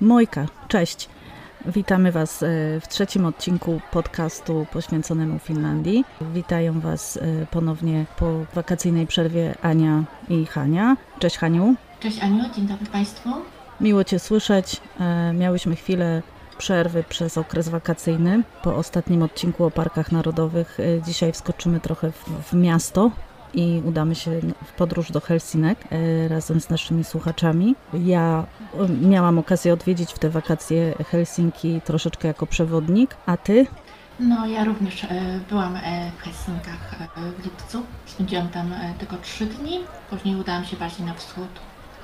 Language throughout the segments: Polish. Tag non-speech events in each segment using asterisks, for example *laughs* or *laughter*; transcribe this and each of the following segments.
Mojka, cześć. Witamy Was e, w trzecim odcinku podcastu poświęconemu Finlandii. Witają Was e, ponownie po wakacyjnej przerwie Ania i Hania. Cześć Haniu. Cześć Aniu, dzień dobry Państwu. Miło Cię słyszeć. E, miałyśmy chwilę przerwy przez okres wakacyjny. Po ostatnim odcinku o parkach narodowych dzisiaj wskoczymy trochę w, w miasto, i udamy się w podróż do Helsinek e, razem z naszymi słuchaczami. Ja e, miałam okazję odwiedzić w te wakacje Helsinki troszeczkę jako przewodnik, a ty? No, ja również e, byłam w Helsinkach w lipcu. Spędziłam tam tylko trzy dni. Później udałam się bardziej na wschód,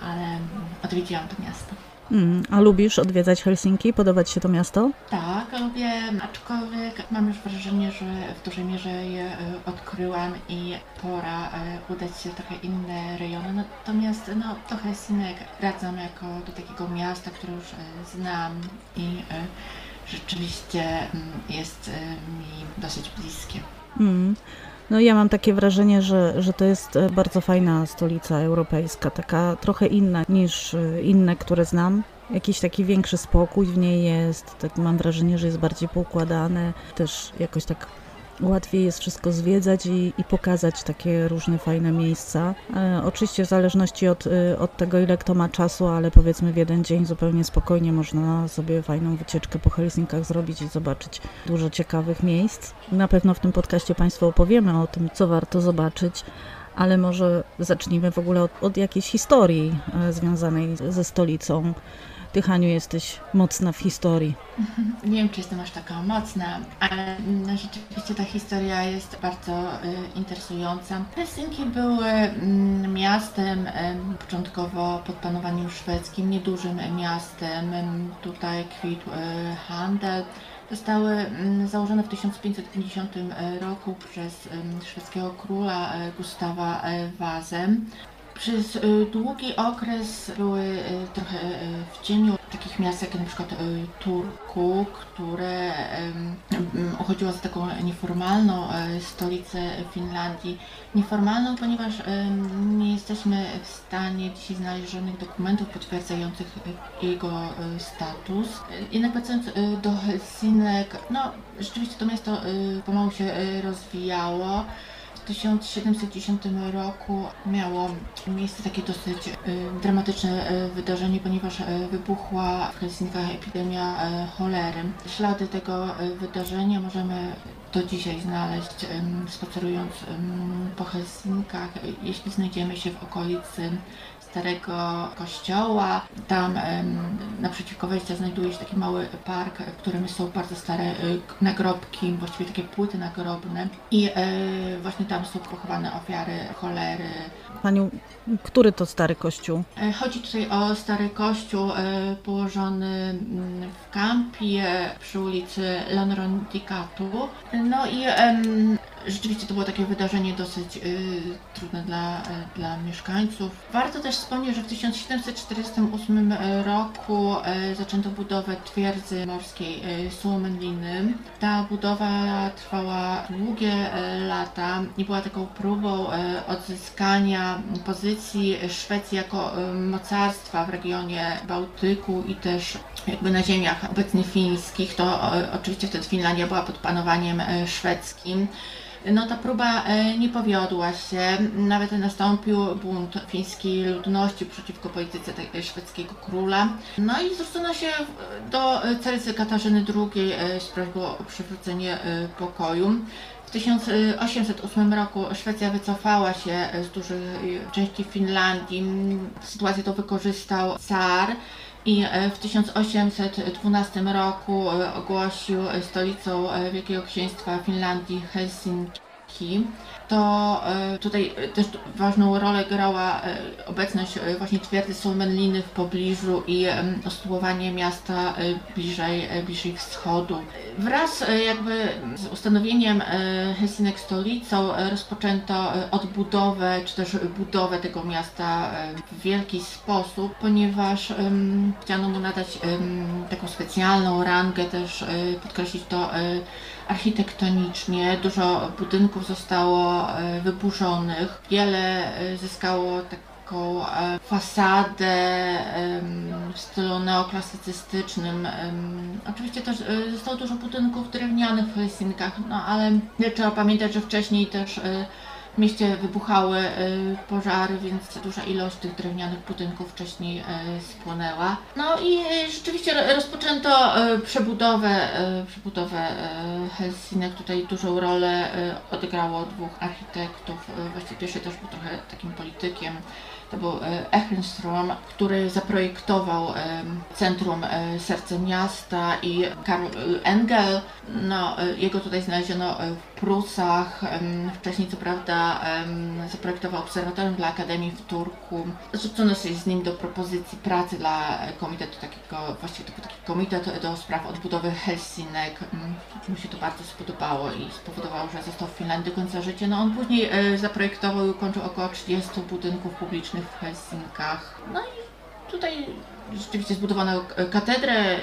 ale odwiedziłam to miasto. Mm, a lubisz odwiedzać Helsinki? Podoba Ci się to miasto? Tak, lubię, aczkolwiek mam już wrażenie, że w dużej mierze je e, odkryłam i pora e, udać się w trochę inne rejony. Natomiast no, to Helsinek wracam jako do takiego miasta, które już e, znam i rzeczywiście mm, jest mi dosyć bliskie. Mm. No ja mam takie wrażenie, że, że to jest e, bardzo fajna stolica europejska, taka trochę inna niż e, inne, które znam. Jakiś taki większy spokój w niej jest, tak mam wrażenie, że jest bardziej poukładane, też jakoś tak łatwiej jest wszystko zwiedzać i, i pokazać takie różne fajne miejsca. E, oczywiście w zależności od, e, od tego, ile kto ma czasu, ale powiedzmy w jeden dzień zupełnie spokojnie można sobie fajną wycieczkę po Helsinkach zrobić i zobaczyć dużo ciekawych miejsc. Na pewno w tym podcaście Państwu opowiemy o tym, co warto zobaczyć ale może zacznijmy w ogóle od, od jakiejś historii e, związanej ze stolicą. Ty, Haniu, jesteś mocna w historii. *laughs* Nie wiem, czy jestem aż taka mocna, ale no, rzeczywiście ta historia jest bardzo y, interesująca. Helsinki były y, miastem y, początkowo pod panowaniem szwedzkim, niedużym miastem. Tutaj kwitł y, handel. Zostały mm, założone w 1550 roku przez szwedzkiego króla y, Gustawa Wazę. Przez y, długi okres były y, trochę y, w cieniu takich miast jak przykład Turku, które uchodziło za taką nieformalną stolicę Finlandii. Nieformalną, ponieważ nie jesteśmy w stanie dzisiaj znaleźć żadnych dokumentów potwierdzających jego status. Jednak wracając do Helsinek, no rzeczywiście to miasto pomału się rozwijało. W 1710 roku miało miejsce takie dosyć y, dramatyczne y, wydarzenie, ponieważ y, wybuchła w Helsinkach epidemia cholery. Ślady tego wydarzenia możemy do dzisiaj znaleźć spacerując po Helsinkach, jeśli znajdziemy się w okolicy starego kościoła. Tam naprzeciwko wejścia znajduje się taki mały park, w którym są bardzo stare y, nagrobki, właściwie takie płyty nagrobne i e, właśnie tam są pochowane ofiary cholery. Paniu, który to stary kościół? E, chodzi tutaj o stary kościół e, położony mm, w Kampi przy ulicy Lonrondikatu. No i rzeczywiście to było takie wydarzenie dosyć trudne dla, dla mieszkańców. Warto też wspomnieć, że w 1748 roku e, zaczęto budowę twierdzy morskiej e, Suomenliny. Ta budowa trwała długie e, lata i była taką próbą odzyskania pozycji Szwecji jako mocarstwa w regionie Bałtyku i też jakby na ziemiach obecnie fińskich. To oczywiście wtedy Finlandia była pod panowaniem szwedzkim. No ta próba e, nie powiodła się, nawet nastąpił bunt fińskiej ludności przeciwko polityce szwedzkiego króla. No i zwrócono się do carycy Katarzyny II e, z prośbą o przywrócenie e, pokoju. W 1808 roku Szwecja wycofała się z dużej części Finlandii. Sytuację to wykorzystał car i w 1812 roku ogłosił stolicą Wielkiego Księstwa Finlandii Helsinki to e, tutaj też ważną rolę grała e, obecność e, właśnie twierdzy Somenliny w pobliżu i usytuowanie miasta bliżej, bliżej wschodu. Wraz jakby z ustanowieniem Helsinek stolicą rozpoczęto odbudowę czy też budowę tego miasta w wielki sposób, ponieważ chciano mu nadać taką specjalną rangę, też podkreślić to architektonicznie. Dużo budynków zostało e, wyburzonych, wiele e, zyskało tak taką e, fasadę w stylu neoklasycystycznym. Oczywiście też zostało dużo budynków drewnianych w Helsinkach, no ale trzeba pamiętać, że wcześniej też w mieście wybuchały e, pożary, więc duża ilość tych drewnianych budynków wcześniej e, spłonęła. No i e, rzeczywiście ro- rozpoczęto przebudowę, przebudowę Helsinek. Tutaj dużą rolę odegrało dwóch architektów. Właściwie pierwszy też był trochę takim politykiem. To był e, Echenstrom, który zaprojektował centrum serce miasta i Karl Engel, no, jego tutaj znaleziono w Prusach. Wcześniej co prawda zaprojektował obserwatorium dla Akademii w Turku. Zwrócono się z nim do propozycji pracy dla komitetu takiego, właściwie to był taki komitet do spraw odbudowy Helsinek. Mu się to bardzo spodobało i spowodowało, że został w Finlandii do końca życia. No on później e, zaprojektował i ukończył około 30 budynków publicznych w Helsinkach. No i tutaj rzeczywiście zbudowano e, katedrę. y,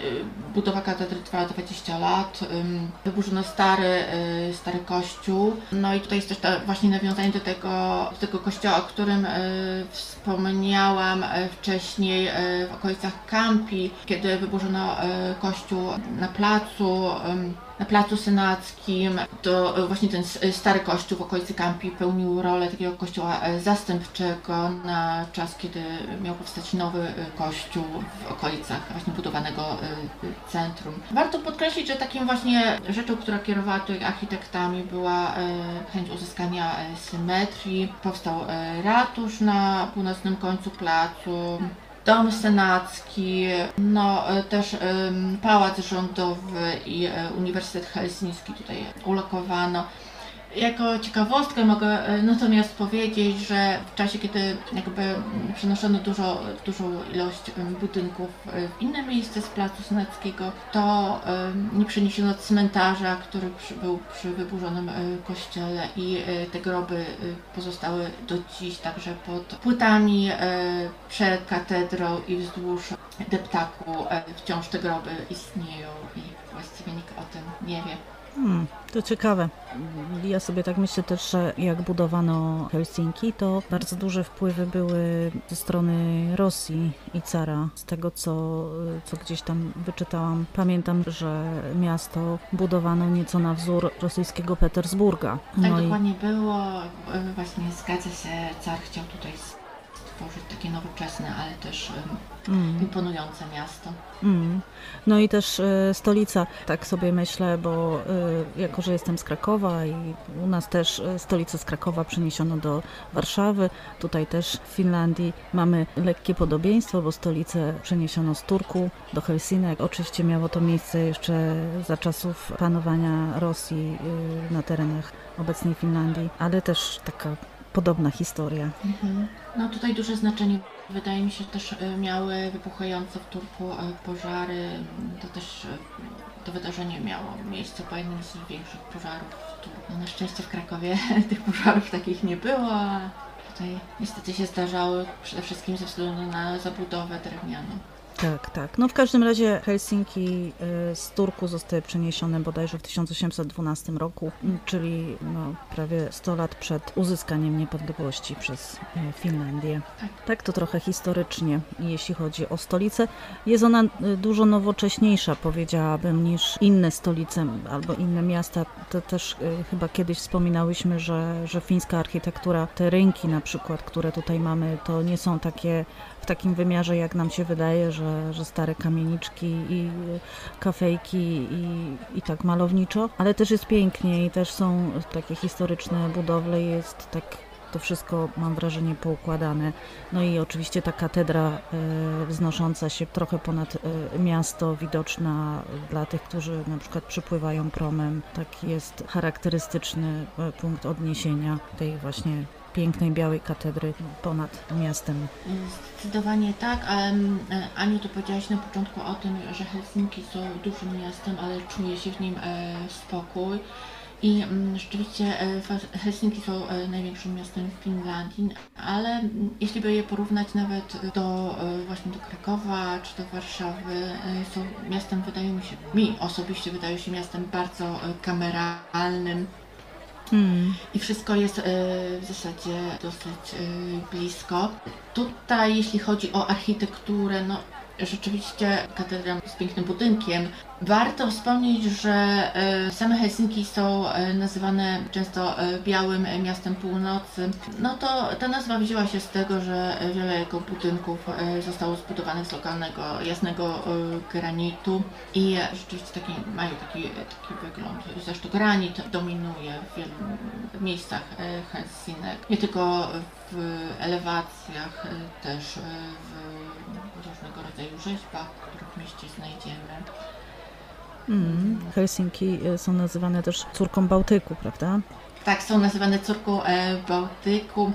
Budowa katedry trwała 20 lat. Wyburzono stary, y, stary kościół. No i tutaj jest też ta właśnie nawiązanie do tego, do tego kościoła, o którym wspomniałam wcześniej w okolicach Kampi, kiedy wyburzono kościół na placu. Na placu senackim, to y, właśnie ten s- stary kościół w okolicy Kampi pełnił rolę takiego kościoła e, zastępczego na czas, kiedy miał powstać nowy kościół w okolicach właśnie budowanego centrum. Warto podkreślić, że takim właśnie rzeczą, która kierowała tutaj architektami była e, chęć uzyskania e, symetrii. Powstał e, ratusz na północnym końcu placu. Dom senacki, no e, też em, pałac rządowy i e, Uniwersytet Helsiński tutaj ulokowano. Jako ciekawostkę mogę e, natomiast powiedzieć, że w czasie, kiedy jakby przenoszono dużo, dużą ilość budynków e, w inne miejsce z placu senackiego, to nie przeniesiono cmentarza, który był przy wyburzonym e, kościele i te groby pozostały do dziś także pod płytami przed katedrą i wzdłuż deptaku wciąż te groby istnieją i właściwie nikt o tym nie wie. Hmm, to ciekawe. Ja sobie tak myślę też, że jak budowano Helsinki, to bardzo duże wpływy były ze strony Rosji i cara. Z tego, co, co gdzieś tam wyczytałam, pamiętam, że miasto budowano nieco na wzór rosyjskiego Petersburga. Tak No i dokładnie było. Właśnie zgadza się, car chciał tutaj stworzyć takie nowoczesne, ale też mm. imponujące miasto. Mm. No i też e, stolica, tak sobie myślę, bo e, jako, że jestem z Krakowa i u nas też e, stolicę z Krakowa przeniesiono do Warszawy, tutaj też w Finlandii mamy lekkie podobieństwo, bo stolicę przeniesiono z Turku do Helsinek. Oczywiście miało to miejsce jeszcze za czasów panowania Rosji e, na terenach obecnej Finlandii, ale też taka podobna historia. Mhm. No tutaj duże znaczenie wydaje mi się też e, miały wybuchające w Turku e, pożary. To też e, to wydarzenie miało miejsce po jednym z większych pożarów w Turku. No, na szczęście w Krakowie *laughs* tych pożarów takich nie było, a tutaj niestety się zdarzały przede wszystkim ze względu na zabudowę drewnianą. Tak, tak. No w każdym razie Helsinki y, z Turku zostały przeniesione bodajże w 1812 roku, m, czyli no, prawie 100 lat przed uzyskaniem niepodległości przez y, Finlandię. Tak. Tak to trochę historycznie, jeśli chodzi o stolicę. Jest ona y, dużo nowocześniejsza, powiedziałabym, niż inne stolice albo inne miasta. To też chyba kiedyś wspominałyśmy, że, że fińska architektura, te rynki na przykład, które tutaj mamy, to nie są takie w takim wymiarze, jak nam się wydaje, że, że stare kamieniczki i kafejki i, i tak malowniczo, ale też jest pięknie i też są takie historyczne budowle, jest tak to wszystko mam wrażenie poukładane. No i oczywiście ta katedra e, wznosząca się trochę ponad e, miasto, widoczna dla tych, którzy na przykład przypływają promem. Tak jest charakterystyczny e, punkt odniesienia tej właśnie pięknej białej katedry ponad miastem. Zdecydowanie tak, mm, e, Aniu, ty powiedziałaś na początku o tym, że Helsinki są dużym miastem, ale czuje się w nim e, spokój. I mm, rzeczywiście e, Helsinki są największym miastem w Finlandii, ale mm, jeśli by je porównać nawet do właśnie do Krakowa czy do Warszawy, są miastem, wydaje mi się, mi osobiście wydaje się miastem bardzo kameralnym, Mm. i wszystko jest e, w zasadzie dosyć e, blisko. Tutaj, jeśli chodzi o architekturę, no rzeczywiście katedra z pięknym budynkiem. Warto wspomnieć, że e, same Helsinki są e, nazywane często e, białym miastem północy. No to ta nazwa wzięła się z tego, że wiele jego budynków zostało zbudowanych z lokalnego jasnego granitu i rzeczywiście taki, mają taki, taki wygląd. Zresztą granit dominuje w wielu miejscach Helsinek. Nie tylko w elewacjach, też w różnego rodzaju rzeźbach, które w mieście znajdziemy. Mm. Helsinki y, są nazywane też córką Bałtyku, prawda? Tak, są nazywane córką e, Bałtyku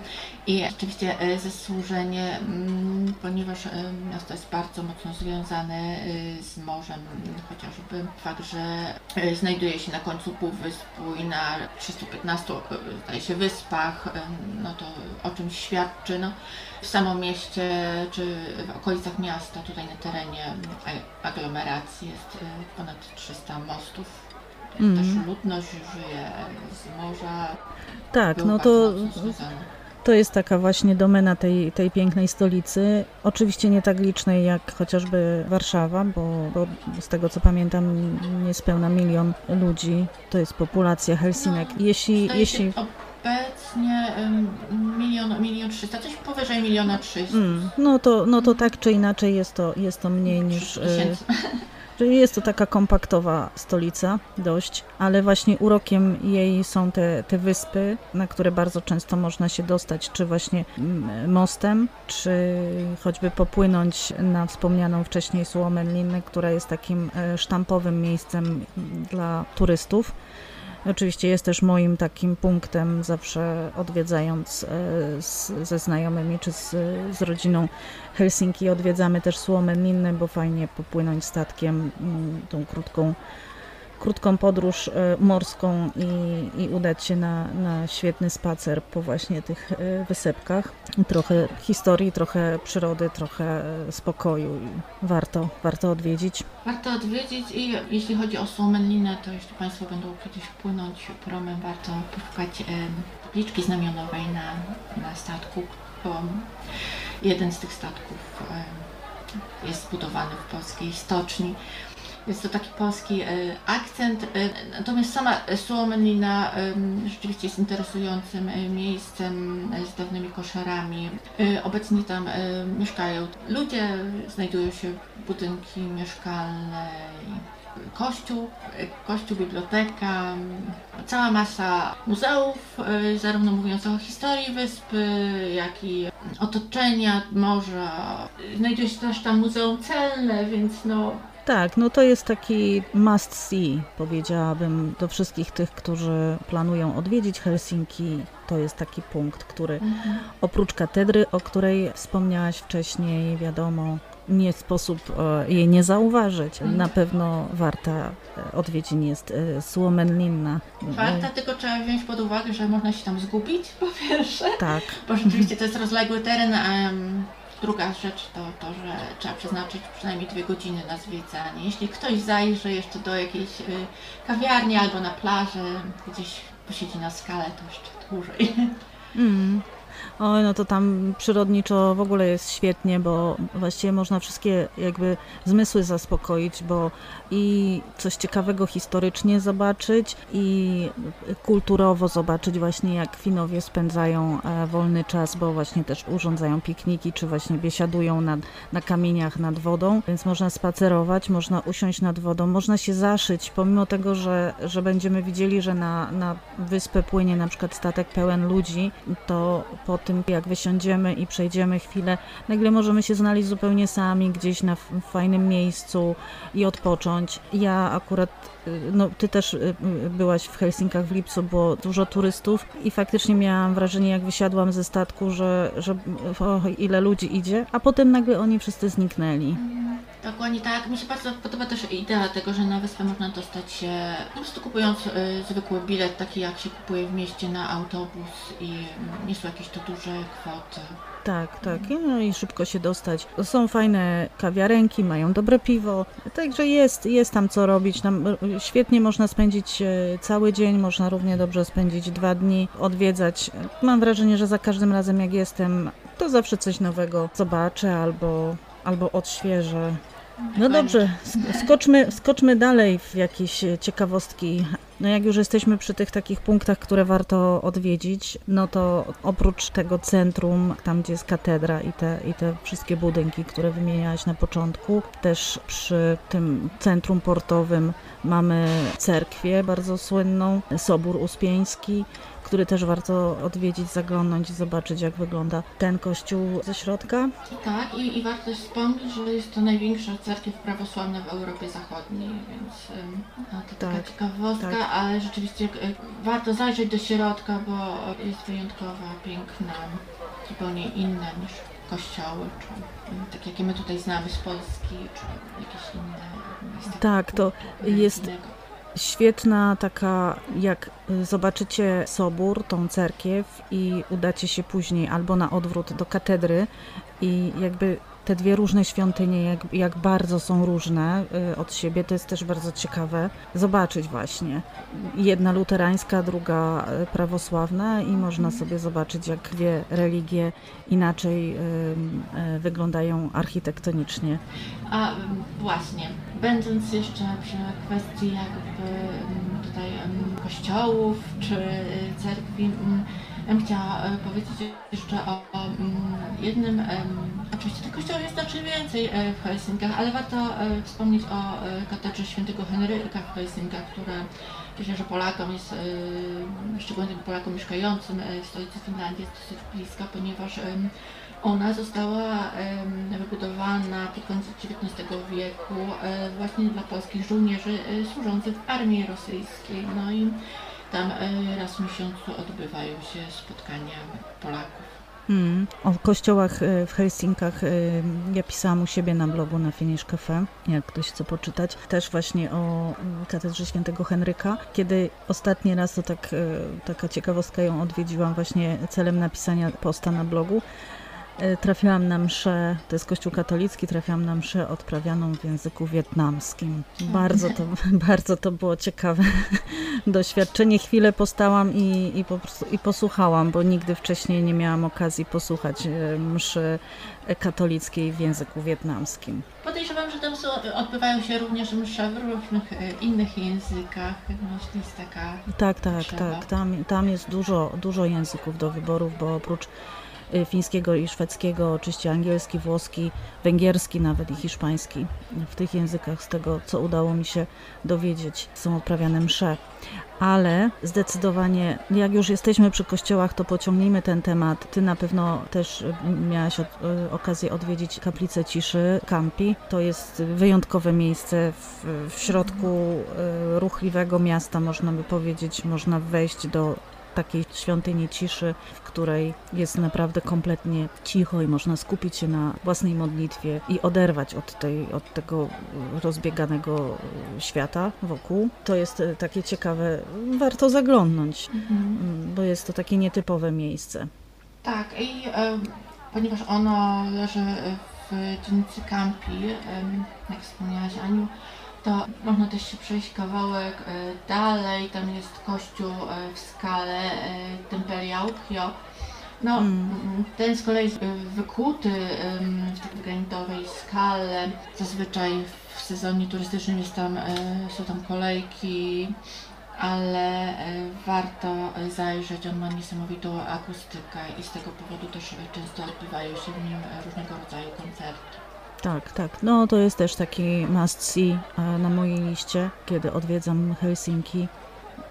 i rzeczywiście e, zasłużenie, mm, ponieważ e, miasto jest bardzo mocno związane z morzem, chociażby fakt, że znajduje się na końcu półwyspu i na 315 e, zdaje się wyspach, no to o czym świadczy. No, w samym mieście czy w okolicach miasta, tutaj na terenie aglomeracji jest ponad 300 mostów. Mhm. Też ludność żyje z morza. Tak, no to, to jest taka właśnie domena tej, tej pięknej stolicy. Oczywiście nie tak licznej jak chociażby Warszawa, bo, bo z tego co pamiętam niespełna milion ludzi to jest populacja Helsinek. No, Jeśli, jeśli obecnie milion, milion trzysta, coś powyżej miliona trzysta. Mm, no, to, no to tak czy inaczej jest to, jest to mniej niż. e, tysięcy. *laughs* Jest to taka kompaktowa stolica dość, ale właśnie urokiem jej są te, te wyspy, na które bardzo często można się dostać, czy właśnie mm, mostem, czy choćby popłynąć na wspomnianą wcześniej Suomenlinnę, która jest takim e, sztampowym miejscem dla turystów. Oczywiście jest też moim takim punktem, zawsze odwiedzając e, z, ze znajomymi czy z, z rodziną Helsinki, odwiedzamy też Suomenlinnę, bo fajnie popłynąć statkiem mm, tą krótką, krótką podróż e, morską i, i udać się na, na świetny spacer po właśnie tych e, wysepkach. Trochę historii, trochę przyrody, trochę e, spokoju i warto, warto odwiedzić. Warto odwiedzić i jeśli chodzi o Suomenlinę, to jeśli Państwo będą kiedyś płynąć promem, warto poszukać tabliczki znamionowej na, na statku, bo jeden z tych statków jest zbudowany w polskiej stoczni. Jest to taki polski e, akcent, e, natomiast sama Suomenlina rzeczywiście jest interesującym e, miejscem z dawnymi koszarami. Obecnie tam mieszkają ludzie, znajdują się budynki mieszkalne, kościół, kościół, biblioteka, cała masa muzeów, zarówno mówiących o historii wyspy, jak i otoczenia morza. Znajduje się też tam muzeum celne, więc no Tak, no to jest taki must see, powiedziałabym, do wszystkich tych, którzy planują odwiedzić Helsinki. To jest taki punkt, który oprócz katedry, o której wspomniałaś wcześniej, wiadomo, nie sposób e, jej nie zauważyć. Mhm. Na pewno warta e, odwiedzin jest e, Suomenlinna. Warta, tylko trzeba wziąć pod uwagę, że można się tam zgubić, po pierwsze, Tak, bo rzeczywiście to jest rozległy teren, a em, druga rzecz to to, że trzeba przeznaczyć przynajmniej dwie godziny na zwiedzanie. Jeśli ktoś zajrzy jeszcze do jakiejś y, kawiarni albo na plaży, gdzieś posiedzi na skale, to jeszcze dłużej. Mm. Oj, no to tam przyrodniczo w ogóle jest świetnie, bo właściwie można wszystkie jakby zmysły zaspokoić, bo i coś ciekawego historycznie zobaczyć i kulturowo zobaczyć właśnie jak Finowie spędzają e, wolny czas, bo właśnie też urządzają pikniki, czy właśnie biesiadują nad, na kamieniach nad wodą, więc można spacerować, można usiąść nad wodą, można się zaszyć, pomimo tego, że, że będziemy widzieli, że na, na wyspę płynie na przykład statek pełen ludzi, to po tym jak wysiądziemy i przejdziemy chwilę, nagle możemy się znaleźć zupełnie sami gdzieś na fajnym miejscu i odpocząć. Ja akurat, no ty też y, y, byłaś w Helsinkach w lipcu, było dużo turystów i faktycznie miałam wrażenie, jak wysiadłam ze statku, że, że o, ile ludzi idzie, a potem nagle oni wszyscy zniknęli. Dokładnie tak. Mi się bardzo podoba też idea tego, że na wyspę można dostać się po prostu kupując y, zwykły bilet, taki jak się kupuje w mieście na autobus i mm, nie są jakieś to duże kwoty. Tak, tak. No i szybko się dostać. Są fajne kawiarenki, mają dobre piwo, także jest, jest tam co robić. Tam e, świetnie można spędzić e, cały dzień, można równie dobrze spędzić dwa dni, odwiedzać. Mam wrażenie, że za każdym razem jak jestem, to zawsze coś nowego zobaczę albo, albo odświeżę. No dobrze, sk- skoczmy, skoczmy dalej w jakieś e, ciekawostki. No jak już jesteśmy przy tych takich punktach, które warto odwiedzić, no to oprócz tego centrum, tam gdzie jest katedra i te, i te wszystkie budynki, które wymieniałaś na początku, też przy tym centrum portowym mamy cerkwię bardzo słynną, Sobór Uspieński, który też warto odwiedzić, zaglądnąć i zobaczyć, jak wygląda ten kościół ze środka. Tak, i, i warto też wspomnieć, że jest to największa cerkiew prawosławna w Europie Zachodniej, więc no, to taka Tak, ciekawostka, tak. ale rzeczywiście y, warto zajrzeć do środka, bo jest wyjątkowa, piękna, zupełnie inna niż kościoły, czy tak jakie my tutaj znamy z Polski, czy jakieś inne. Tak, to jest Świetna taka, jak y, zobaczycie sobór, tą cerkiew i udacie się później albo na odwrót do katedry i jakby te dwie różne świątynie, jak, jak bardzo są różne y, od siebie, to jest też bardzo ciekawe zobaczyć właśnie. Jedna luterańska, druga y, prawosławna i można sobie zobaczyć, jak dwie religie inaczej y, wyglądają architektonicznie. A właśnie, będąc jeszcze przy kwestii jakby ym, tutaj kościołów czy cerkwi, ja bym chciała powiedzieć jeszcze o, ym, jednym, kościołów jest znacznie więcej y, w Helsinkach, ale warto y, wspomnieć o y, katedrze świętego Henryka w Helsinkach, która myślę, że Polakom jest, szczególnie Polakom mieszkającym w stolicy Finlandii jest dosyć bliska, ponieważ ona została wybudowana pod koniec XIX wieku e, właśnie dla polskich żołnierzy e, służących w armii rosyjskiej. No i tam e, raz w miesiącu odbywają się spotkania Polaków. Mm. O kościołach y, w Helsinkach y, ja pisałam u siebie na blogu na Finish Cafe, jak ktoś chce poczytać. Też właśnie o y, katedrze świętego Henryka. Kiedy ostatni raz, to tak, y, taka ciekawostka ją odwiedziłam właśnie celem napisania posta na blogu. Y, Trafiłam na mszę, to jest kościół katolicki, trafiłam na mszę odprawianą w języku wietnamskim. Bardzo to, *laughs* bardzo to było ciekawe *laughs* doświadczenie. Chwilę postałam i, i po prostu i posłuchałam, bo nigdy wcześniej nie miałam okazji posłuchać e, mszy katolickiej w języku wietnamskim. Podejrzewam, że tam są, odbywają się również msze w różnych e, innych językach. Myślę, jest taka Tak, tak, Potrzeba. tak. Tam, tam jest dużo, dużo języków do wyborów, bo oprócz fińskiego i szwedzkiego, oczywiście angielski, włoski, węgierski nawet i hiszpański. W tych językach, z tego co udało mi się dowiedzieć, są odprawiane msze. Ale zdecydowanie, jak już jesteśmy przy kościołach, to pociągnijmy ten temat. Ty na pewno też y, miałaś od, y, okazję odwiedzić kaplicę ciszy Campi. To jest wyjątkowe miejsce w, w środku y, ruchliwego miasta, można by powiedzieć. Można wejść do takiej świątyni ciszy, w której jest naprawdę kompletnie cicho i można skupić się na własnej modlitwie i oderwać od, tej, od tego rozbieganego y, świata wokół. To jest y, takie ciekawe, warto zaglądnąć, mm, bo jest to takie nietypowe miejsce. Tak, i ponieważ ono leży w dzielnicy Campi, em, jak wspomniałaś Aniu, to można też się przejść kawałek e, dalej, tam jest kościół e, w skale e, Temperia Ukkyo. No, Mm. ten z kolei jest wykuty w takiej granitowej skale. Zazwyczaj w sezonie turystycznym jest tam, są tam kolejki, ale warto zajrzeć. On ma niesamowitą akustykę i z tego powodu też często odbywają się w nim różnego rodzaju koncerty. Tak, tak. No to jest też taki must see e, na mojej liście, kiedy odwiedzam Helsinki.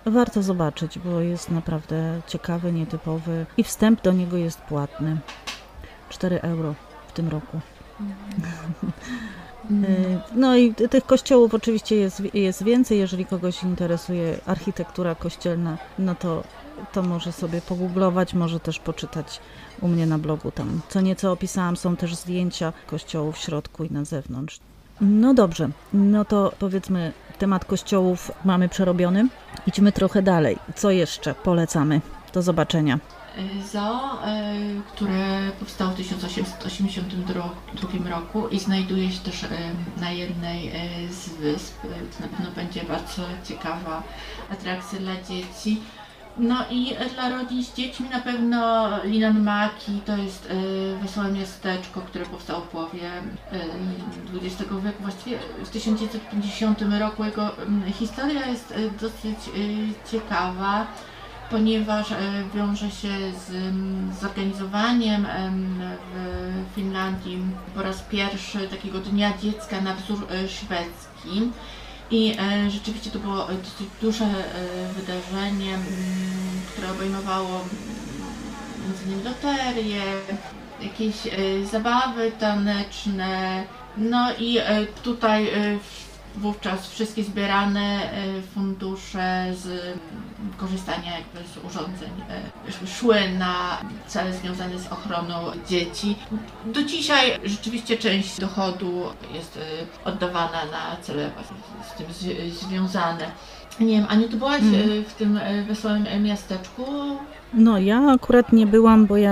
Warto zobaczyć, bo jest naprawdę ciekawy, nietypowy i wstęp do niego jest płatny. 4 euro w tym roku. *laughs* E, No i tych kościołów oczywiście jest, jest więcej. Jeżeli kogoś interesuje architektura kościelna, no to, to może sobie pogooglować, może też poczytać u mnie na blogu. Tam co nieco opisałam, są też zdjęcia kościołów w środku i na zewnątrz. No dobrze, no to powiedzmy temat kościołów mamy przerobiony. Idźmy trochę dalej. Co jeszcze polecamy? Do zobaczenia. zoo, y, które powstało w 1882 roku i znajduje się też y, na jednej y, z wysp. Na pewno będzie bardzo ciekawa atrakcja dla dzieci. No i dla rodzin z dziećmi na pewno Linan Maki to jest y, wesołe miasteczko, które powstało w połowie y, XX wieku, właściwie w 1950 roku. Jego mm, historia jest y, dosyć y, ciekawa, ponieważ y, wiąże się z mm, zorganizowaniem em, w Finlandii po raz pierwszy takiego Dnia Dziecka na wzór y, szwedzki. I e, rzeczywiście to było dosyć duże e, wydarzenie, mm, które obejmowało mm, innymi loterie, jakieś e, zabawy taneczne. No i tutaj wówczas wszystkie zbierane e, fundusze z mm, korzystania jakby z urządzeń e, sz- szły na cele związane z ochroną dzieci. Do dzisiaj rzeczywiście część dochodu jest e, oddawana na cele z tym związane. Nie wiem, Aniu, ty byłaś e, w tym wesołym miasteczku? No ja akurat nie byłam, bo ja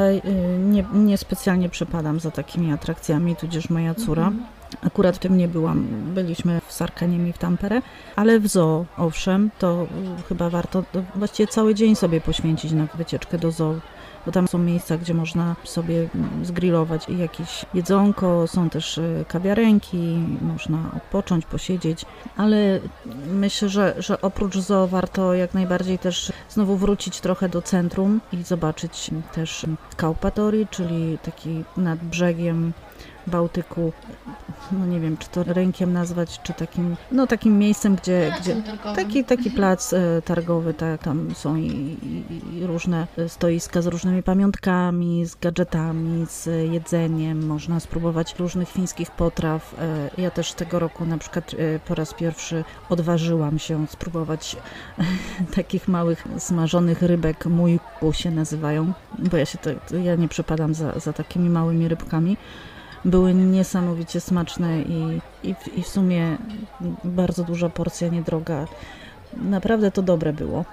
nie, nie specjalnie przepadam za takimi atrakcjami, tudzież moja córa. Mhm. Akurat w tym nie byłam. Byliśmy w Sarkaniemi i w Tampere, ale w zoo, owszem, to chyba warto to właściwie cały dzień sobie poświęcić na wycieczkę do zoo. Bo tam są miejsca, gdzie można sobie zgrillować jakieś jedzonko, są też y, kawiarenki, można odpocząć, posiedzieć, ale myślę, że, że oprócz zoo warto jak najbardziej też znowu wrócić trochę do centrum i zobaczyć też Kaupatori, czyli taki nad brzegiem Bałtyku, no nie wiem, czy to rynkiem nazwać, czy takim, no takim miejscem, gdzie, gdzie taki, taki plac e, targowy, tak, tam są i, i, różne stoiska z różnymi pamiątkami, z gadżetami, z jedzeniem, można spróbować różnych fińskich potraw. E, Ja też tego roku na przykład e, po raz pierwszy odważyłam się spróbować *laughs* takich małych smażonych rybek, mójku się nazywają, bo ja się to, ja nie przepadam za, za takimi małymi rybkami. Były niesamowicie smaczne i, i, i w sumie bardzo duża porcja, niedroga. Naprawdę to dobre było.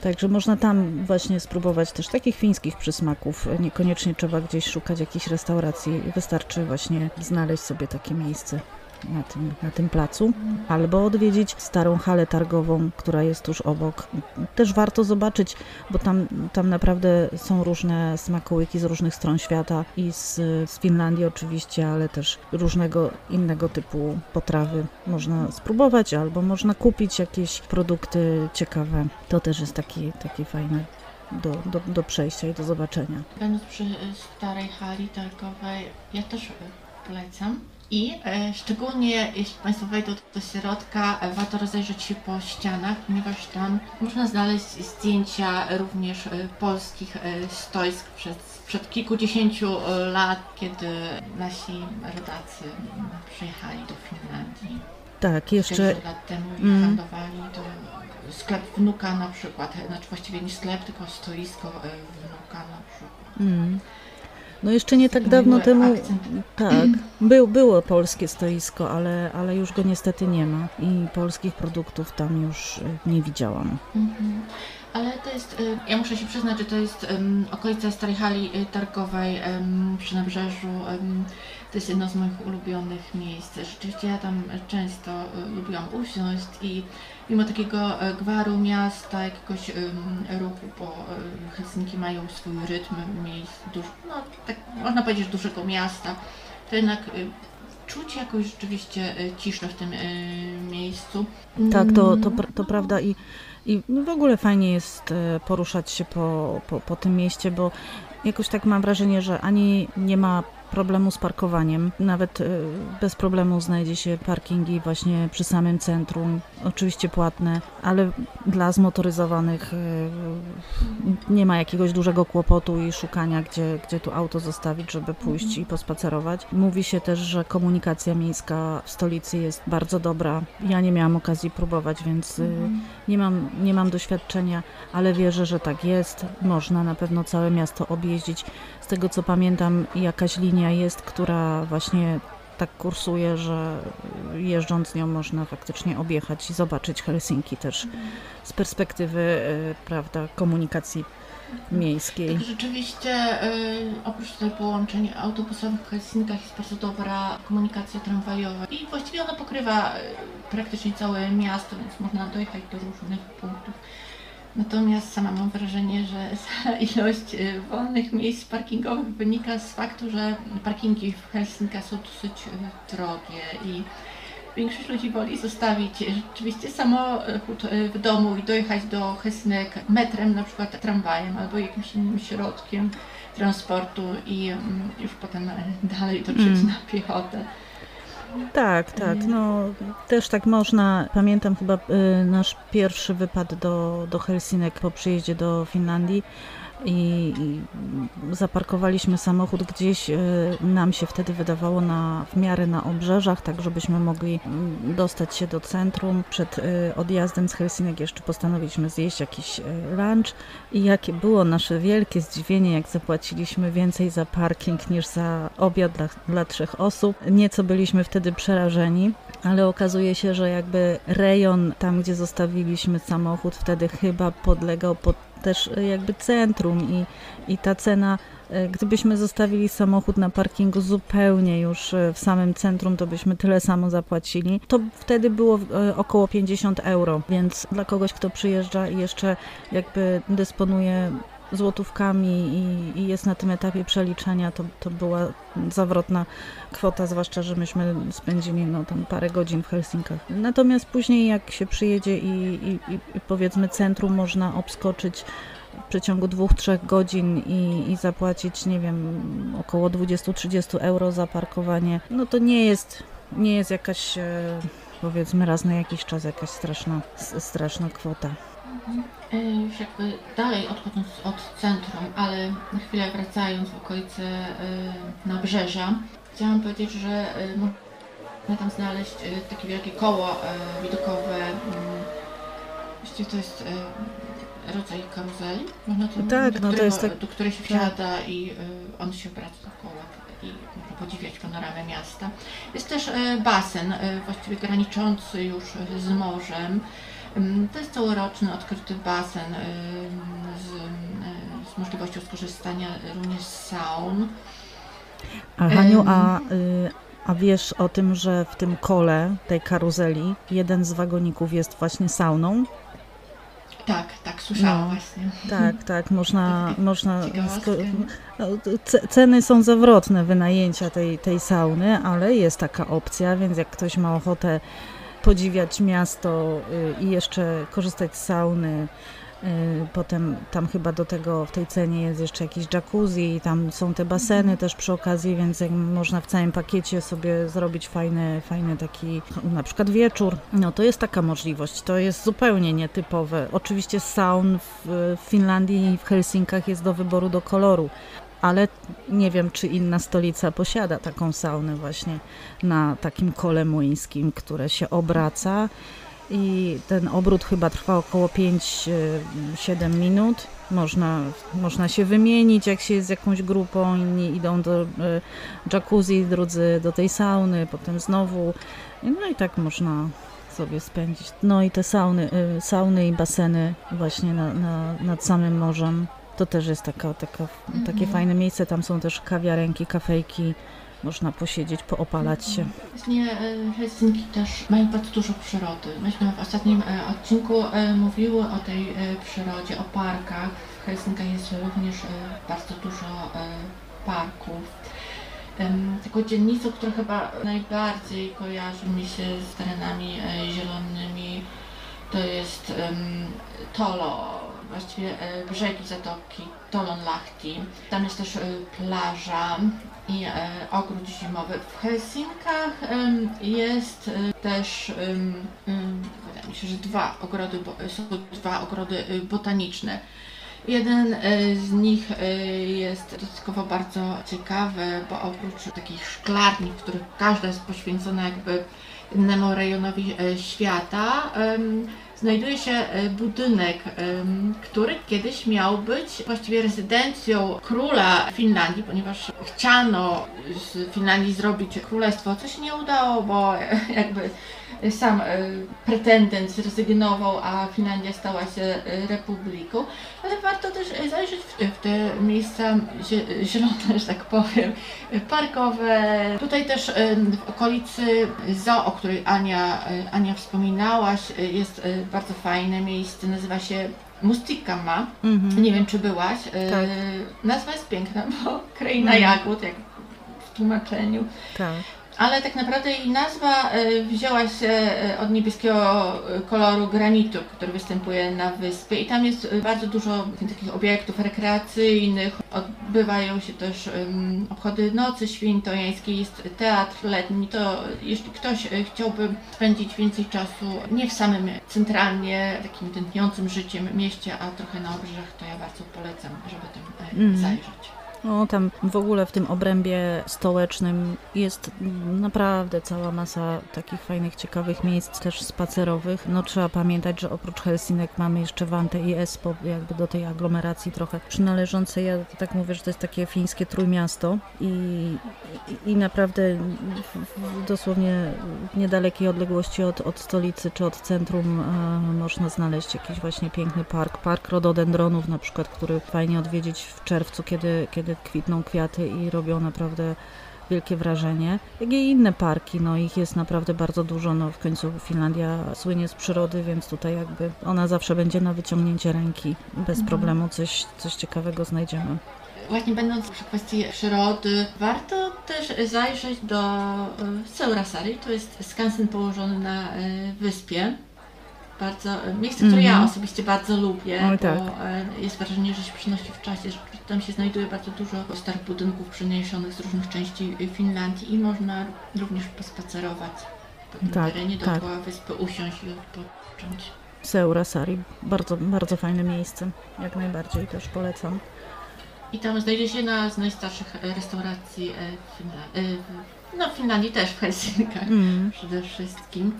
Także można tam właśnie spróbować też takich fińskich przysmaków. Niekoniecznie trzeba gdzieś szukać jakiejś restauracji. Wystarczy właśnie znaleźć sobie takie miejsce na tym, na tym placu. Albo odwiedzić starą halę targową, która jest tuż obok. Też warto zobaczyć, bo tam, tam naprawdę są różne smakołyki z różnych stron świata i z, z Finlandii oczywiście, ale też różnego innego typu potrawy można spróbować, albo można kupić jakieś produkty ciekawe. To też jest taki, taki fajny do, do, do przejścia i do zobaczenia. Będąc przy y, starej hali targowej, ja też y, polecam. I e, szczególnie jeśli Państwo wejdą do środka, e, warto rozejrzeć się po ścianach, ponieważ tam można znaleźć zdjęcia również e, polskich e, stoisk przed, przed kilkudziesięciu lat, kiedy nasi rodacy przyjechali do Finlandii. Tak, jeszcze 600 lat temu i Mm. handlowali, to sklep wnuka na przykład, znaczy właściwie nie sklep, tylko stoisko wnuka na przykład. Mm. No jeszcze nie tak dawno temu, akcent. tak, był, było polskie stoisko, ale, ale już go niestety nie ma i polskich produktów tam już y, nie widziałam. Mhm. Ale to jest, y, ja muszę się przyznać, że to jest um, okolica Starej Hali y, Targowej em, przy nabrzeżu. em, to jest jedno z moich ulubionych miejsc. Rzeczywiście ja tam często y, lubiłam usiąść i mimo takiego y, gwaru miasta, jakiegoś ruchu, bo Helsinki mają swój rytm miejsc, duż, no tak można powiedzieć, że dużego miasta, to jednak czuć jakąś rzeczywiście y, ciszę w tym miejscu. Tak, to, to, Mm. to prawda i, i w ogóle fajnie jest e, poruszać się po, po, po tym mieście, bo jakoś tak mam wrażenie, że ani nie ma problemu z parkowaniem, nawet e, bez problemu znajdzie się parkingi właśnie przy samym centrum, oczywiście płatne, ale dla zmotoryzowanych e, nie ma jakiegoś dużego kłopotu i szukania, gdzie, gdzie tu auto zostawić, żeby pójść i pospacerować. Mówi się też, że komunikacja miejska w stolicy jest bardzo dobra. Ja nie miałam okazji próbować, więc y, nie mam, nie mam doświadczenia, ale wierzę, że tak jest. Można na pewno całe miasto objeździć. Z tego co pamiętam, jakaś linia jest, która właśnie tak kursuje, że jeżdżąc nią można faktycznie objechać i zobaczyć Helsinki też z perspektywy y, prawda, komunikacji miejskiej. Tak, rzeczywiście y, oprócz tutaj połączeń autobusowych w Helsinkach jest bardzo dobra komunikacja tramwajowa i właściwie ona pokrywa y, praktycznie całe miasto, więc można dojechać do różnych punktów. Natomiast sama mam wrażenie, że *laughs* ilość y, wolnych miejsc parkingowych wynika z faktu, że parkingi w Helsinkach są dosyć y, drogie i większość ludzi woli zostawić rzeczywiście samochód y, w domu i dojechać do Helsinek metrem, na przykład tramwajem albo jakimś innym środkiem transportu i mm, już potem dalej dotrzeć Mm. na piechotę. Tak, tak, no też tak można. Pamiętam chyba y, nasz pierwszy wypad do, do Helsinek po przyjeździe do Finlandii i, zaparkowaliśmy samochód gdzieś, y, nam się wtedy wydawało na, w miarę na obrzeżach, tak żebyśmy mogli mm, dostać się do centrum. Przed y, odjazdem z Helsinek jeszcze postanowiliśmy zjeść jakiś y, lunch i jakie było nasze wielkie zdziwienie, jak zapłaciliśmy więcej za parking niż za obiad dla, dla trzech osób. Nieco byliśmy wtedy przerażeni, ale okazuje się, że jakby rejon tam, gdzie zostawiliśmy samochód, wtedy chyba podlegał pod też e, jakby centrum i, i ta cena, e, gdybyśmy zostawili samochód na parkingu zupełnie już e, w samym centrum, to byśmy tyle samo zapłacili. To wtedy było około 50 euro, więc dla kogoś, kto przyjeżdża i jeszcze jakby dysponuje złotówkami i, i jest na tym etapie przeliczania, to, to była zawrotna kwota, zwłaszcza, że myśmy spędzili no, tam parę godzin w Helsinkach. Natomiast później jak się przyjedzie i, i, i powiedzmy centrum można obskoczyć w przeciągu dwóch, trzech godzin i, i zapłacić, nie wiem, około 20-30 euro za parkowanie, no to nie jest, nie jest jakaś, e, powiedzmy raz na jakiś czas jakaś straszna, straszna kwota. Już jakby dalej odchodząc od centrum, ale na chwilę wracając w okolice e, nabrzeża, chciałam powiedzieć, że e, można tam znaleźć takie wielkie koło widokowe. Właściwie to jest rodzaj karuzeli. Można to, Tak, do, no którego, tak- do której się wsiada i on się obraca dookoła i można podziwiać panoramę miasta. Jest też basen, właściwie graniczący już z morzem. To jest całoroczny, odkryty basen z, z możliwością skorzystania również z saun. A Haniu, a, y, a wiesz o tym, że w tym kole, tej karuzeli, jeden z wagoników jest właśnie sauną? Tak, tak, słyszałam No. właśnie. Tak, *laughs* tak, można... Można no, ce- ceny są zawrotne wynajęcia tej, tej sauny, ale jest taka opcja, więc jak ktoś ma ochotę podziwiać miasto y, i jeszcze korzystać z sauny, y, potem tam chyba do tego w tej cenie jest jeszcze jakiś jacuzzi, tam są te baseny też przy okazji, więc jak można w całym pakiecie sobie zrobić fajny, fajny taki na przykład wieczór, no to jest taka możliwość, to jest zupełnie nietypowe. Oczywiście saun w Finlandii i w Helsinkach jest do wyboru do koloru, ale nie wiem, czy inna stolica posiada taką saunę właśnie na takim kole młyńskim, które się obraca i ten obrót chyba trwa około 5-7 minut. Można, można się wymienić, jak się jest z jakąś grupą, inni idą do e, jacuzzi, drudzy do tej sauny, potem znowu. No i tak można sobie spędzić. No i te sauny, y, sauny i baseny właśnie na, na, nad samym morzem. To też jest taka, taka, takie Mhm. fajne miejsce. Tam są też kawiarenki, kafejki. Można posiedzieć, poopalać się. Właśnie e, Helsinki też mają bardzo dużo przyrody. Myśmy w ostatnim e, odcinku e, mówiły o tej e, przyrodzie, o parkach. W Helsinkach jest również bardzo dużo parków. Taką dzielnicą, która chyba najbardziej kojarzy mi się z terenami zielonymi, to jest Tolo, właściwie e, brzegi zatoki Tolonlahti. Tam jest też e, plaża i e, ogród zimowy. W Helsinkach jest też, wydaje mi się, że dwa ogrody, są dwa ogrody botaniczne. Jeden z nich jest dodatkowo bardzo ciekawy, bo oprócz takich szklarni, w których każda jest poświęcona jakby innemu rejonowi świata, znajduje się e, budynek, który kiedyś miał być właściwie rezydencją króla Finlandii, ponieważ chciano z Finlandii zrobić królestwo, co się nie udało, bo *laughs* jakby sam e, pretendent zrezygnował, a Finlandia stała się e, republiką. Ale warto też e, zajrzeć w te, miejsca zie- zielone, *laughs* że tak powiem, parkowe. Tutaj też w okolicy zoo, o której Ania, Ania wspominałaś, jest bardzo fajne miejsce, nazywa się Mustikama. Mhm. Nie wiem, czy byłaś. Tak. Nazwa jest piękna, bo *laughs* kraina Mhm. jagód, jak w tłumaczeniu. Tak. Ale tak naprawdę jej nazwa e, wzięła się e, od niebieskiego e, koloru granitu, który występuje na wyspie i tam jest bardzo dużo takich obiektów rekreacyjnych. Odbywają się też obchody nocy świętojańskiej, jest teatr letni. To jeśli ktoś chciałby spędzić więcej czasu nie w samym centralnie takim tętniącym życiem mieście, a trochę na obrzeżach, to ja bardzo polecam, żeby tam Mhm. zajrzeć. No tam w ogóle w tym obrębie stołecznym jest naprawdę cała masa takich fajnych, ciekawych miejsc też spacerowych. No trzeba pamiętać, że oprócz Helsinek mamy jeszcze Wantę i Espoo, jakby do tej aglomeracji trochę przynależące. Ja tak mówię, że to jest takie fińskie trójmiasto i, i, i naprawdę dosłownie w niedalekiej odległości od, od stolicy czy od centrum e, można znaleźć jakiś właśnie piękny park, park rododendronów na przykład, który fajnie odwiedzić w czerwcu, kiedy, kiedy kwitną kwiaty i robią naprawdę wielkie wrażenie. Jak i inne parki, no ich jest naprawdę bardzo dużo, no w końcu Finlandia słynie z przyrody, więc tutaj jakby ona zawsze będzie na wyciągnięcie ręki, bez Mhm. problemu coś, coś ciekawego znajdziemy. Właśnie będąc przy kwestii przyrody, warto też zajrzeć do e, Seurasari. To jest skansen położony na e, wyspie. Bardzo, e, miejsce, które ja Mhm. osobiście bardzo lubię, Oj, bo tak. e, jest wrażenie, że się przenosi w czasie, że tam się znajduje bardzo dużo starych budynków przeniesionych z różnych części e, Finlandii i można również pospacerować po tym Tak, terenie tak. dookoła wyspy, usiąść i odpocząć. Seurasari, bardzo, bardzo fajne miejsce, jak najbardziej też polecam. I tam znajdzie się jedna z najstarszych e, restauracji e, w Finlandii. No w Finlandii też, w Helsinkach Mm. przede wszystkim.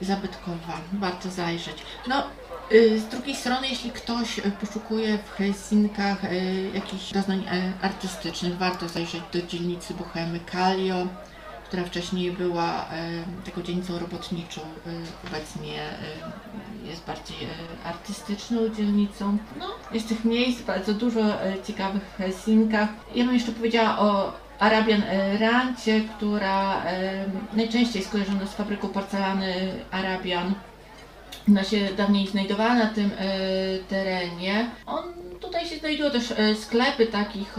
Zabytkowa, warto zajrzeć. No, y, z drugiej strony, jeśli ktoś poszukuje w Helsinkach y, jakichś doznań e, artystycznych, warto zajrzeć do dzielnicy Bohemy Kallio, która wcześniej była e, taką dzielnicą robotniczą, y, obecnie jest bardziej e, artystyczną dzielnicą. No, jest tych miejsc bardzo dużo ciekawych w Helsinkach. Ja bym jeszcze powiedziała o Arabian e, Rancie, która e, najczęściej jest kojarzona z fabryką porcelany Arabian. Ona się dawniej znajdowała na tym e, terenie. On, tutaj się znajdują też e, sklepy takich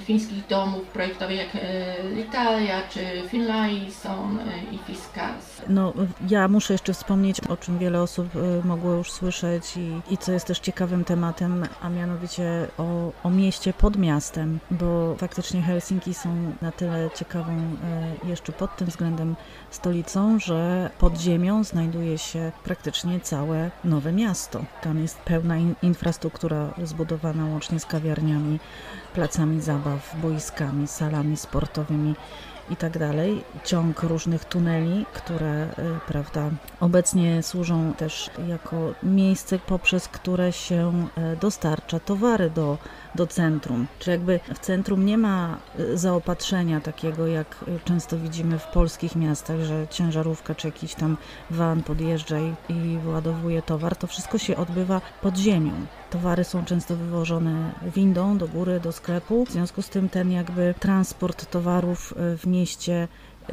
fińskich domów projektowych jak e, Italia czy Finlayson e, i Fiskars. No, ja muszę jeszcze wspomnieć, o czym wiele osób mogło już słyszeć i, i co jest też ciekawym tematem, a mianowicie o, o mieście pod miastem, bo faktycznie Helsinki są na tyle ciekawą jeszcze pod tym względem stolicą, że pod ziemią znajduje się praktycznie całe nowe miasto. Tam jest pełna in, infrastruktura zbudowana łącznie z kawiarniami, placami zabaw, boiskami, salami sportowymi i tak dalej. Ciąg różnych tuneli, które, y, prawda, obecnie służą też jako miejsce, poprzez które się y, dostarcza towary do, do centrum. Czy jakby w centrum nie ma y, zaopatrzenia takiego, jak y, często widzimy w polskich miastach, że ciężarówka czy jakiś tam van podjeżdża i, i wyładowuje towar. To wszystko się odbywa pod ziemią. Towary są często wywożone windą do góry, do sklepu. W związku z tym ten jakby transport towarów y, w mieście